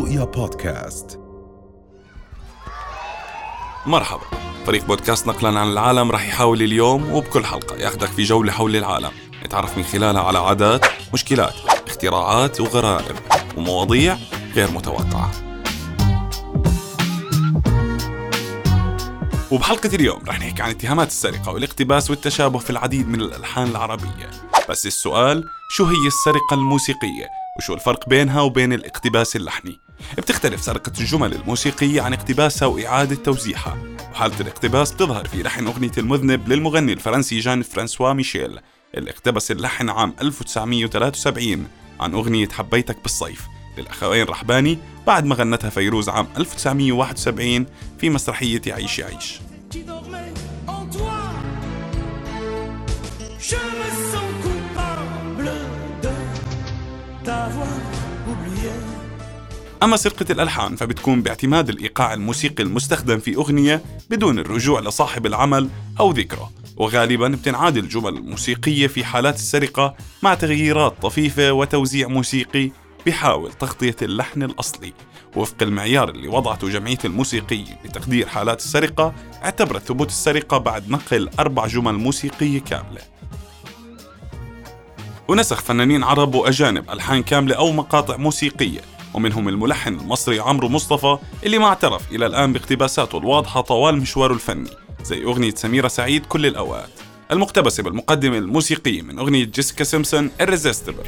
رؤيا بودكاست. مرحبا. فريق بودكاست نقلا عن العالم رح يحاول اليوم وبكل حلقة ياخدك في جولة حول العالم. نتعرف من خلالها على عادات مشكلات اختراعات وغرائب ومواضيع غير متوقعة. وبحلقة اليوم رح نحكي عن اتهامات السرقة والاقتباس والتشابه في العديد من الألحان العربية. بس السؤال شو هي السرقة الموسيقية؟ وشو الفرق بينها وبين الاقتباس اللحني؟ بتختلف سرقة الجمل الموسيقية عن اقتباسها وإعادة توزيعها. وحالة الاقتباس بتظهر في لحن أغنية المذنب للمغني الفرنسي جان فرانسوا ميشيل اللي اقتبس اللحن عام 1973 عن أغنية حبيتك بالصيف للأخوين رحباني بعد ما غنتها فيروز عام 1971 في مسرحية عيش يعيش t'avoir oublié. أما سرقة الألحان فبتكون باعتماد الإيقاع الموسيقي المستخدم في أغنية بدون الرجوع لصاحب العمل أو ذكره. وغالبا بتنعاد الجمل الموسيقية في حالات السرقة مع تغييرات طفيفة وتوزيع موسيقي بحاول تغطية اللحن الأصلي. وفق المعيار اللي وضعته جمعية الموسيقية لتقدير حالات السرقة اعتبرت ثبوت السرقة بعد نقل أربع جمل موسيقية كاملة. ونسخ فنانين عرب وأجانب ألحان كاملة أو مقاطع موسيقية. ومنهم الملحن المصري عمرو مصطفى اللي ما اعترف إلى الآن باقتباساته الواضحة طوال مشواره الفني زي أغنية سميرة سعيد كل الأوقات المقتبسة بالمقدمة الموسيقية من أغنية جيسيكا سيمسون Irresistible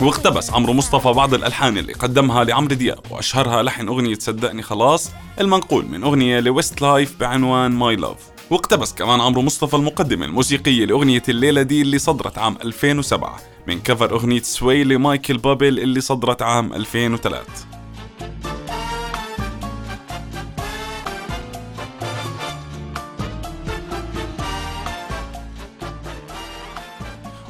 واقتبس عمرو مصطفى بعض الألحان اللي قدمها لعمرو دياب وأشهرها لحن أغنية صدقني خلاص المنقول من أغنية ل Westlife بعنوان My Love. واقتبس كمان عمرو مصطفى المقدمة الموسيقية لأغنية الليلة دي اللي صدرت عام 2007 من cover أغنية Sway لمايكل بوبليه اللي صدرت عام 2003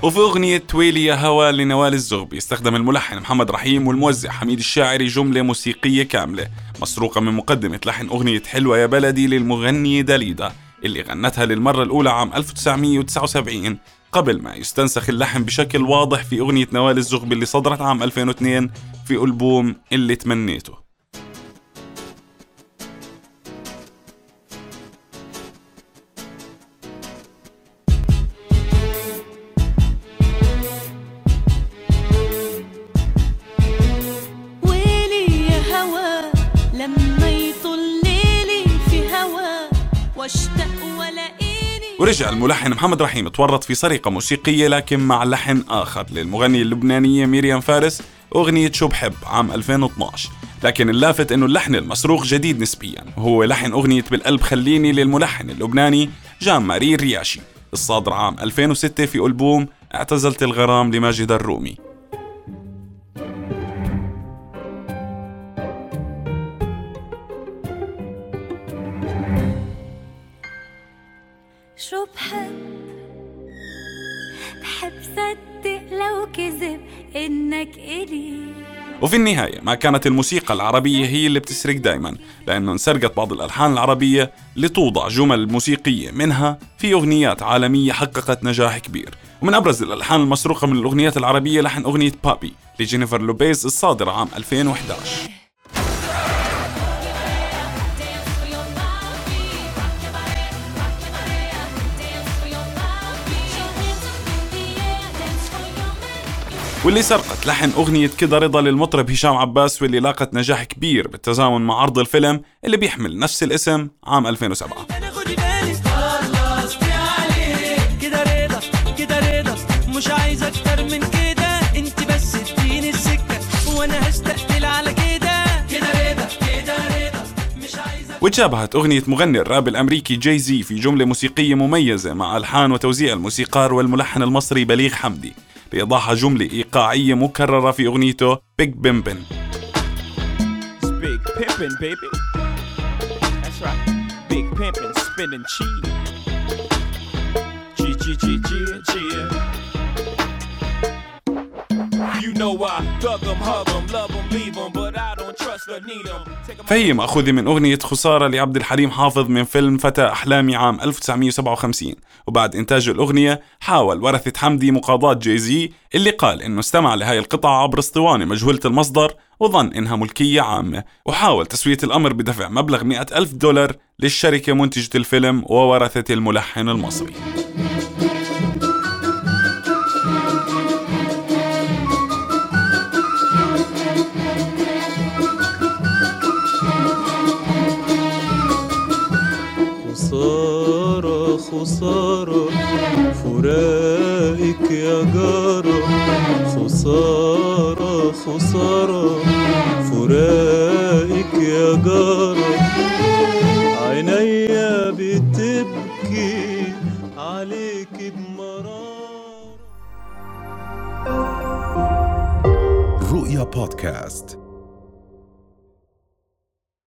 وفي أغنية تويلي يا هوا لنوال الزغبي استخدم الملحن محمد رحيم والموزع حميد الشاعري جملة موسيقية كاملة مسروقة من مقدمة لحن أغنية حلوة يا بلدي للمغنية داليدا اللي غنتها للمرة الأولى عام 1979 قبل ما يستنسخ اللحن بشكل واضح في أغنية نوال الزغبي اللي صدرت عام 2002 في ألبوم اللي تمنيته. يطل ليلي في هوا واشتاق ولاقيني. ورجع الملحن محمد رحيم تورط في سرقة موسيقية لكن مع لحن آخر للمغنية اللبنانية ميريام فارس أغنية شو بحب عام 2012 لكن اللافت إنه اللحن المسروق جديد نسبيا. وهو لحن أغنية بالقلب خليني للملحن اللبناني جان ماري الرياشي الصادر عام 2006 في ألبوم اعتزلت الغرام لماجد الرومي. شو بحب؟ بحب صدق لو كذب إنك إلي. وفي النهاية ما كانت الموسيقى العربية هي اللي بتسرق دايما لأنه انسرقت بعض الألحان العربية لتوضع جمل موسيقية منها في أغنيات عالمية حققت نجاح كبير. ومن أبرز الألحان المسروقة من الأغنيات العربية لحن أغنية بابي لجينيفر لوبيز الصادرة عام 2011 واللي سرقت لحن أغنية كده رضا للمطرب هشام عباس واللي لاقت نجاح كبير بالتزامن مع عرض الفيلم اللي بيحمل نفس الاسم عام 2007 أنا خدي وتشابهت أغنية مغني الراب الأمريكي جاي زي في جملة موسيقية مميزة مع ألحان وتوزيع الموسيقار والملحن المصري بليغ حمدي لإيضاحها جملة إيقاعية مكررة في أغنيته بيج بيمبن. You know I thug 'em, hug 'em, love 'em, leave 'em, but فهي مأخوذة من أغنية خسارة لعبد الحليم حافظ من فيلم فتى أحلامي عام 1957 وبعد إنتاج الأغنية حاول ورثة حمدي مقاضاة جايزي اللي قال إنه استمع لهاي القطعة عبر اسطوانة مجهولة المصدر وظن إنها ملكية عامة. وحاول تسوية الأمر بدفع مبلغ 100 ألف دولار للشركة منتجة الفيلم وورثة الملحن المصري. فراقك يا جارة خسارة خسارة فراقك يا جارة عينيا بتبكي عليك بمرار رؤيا بودكاست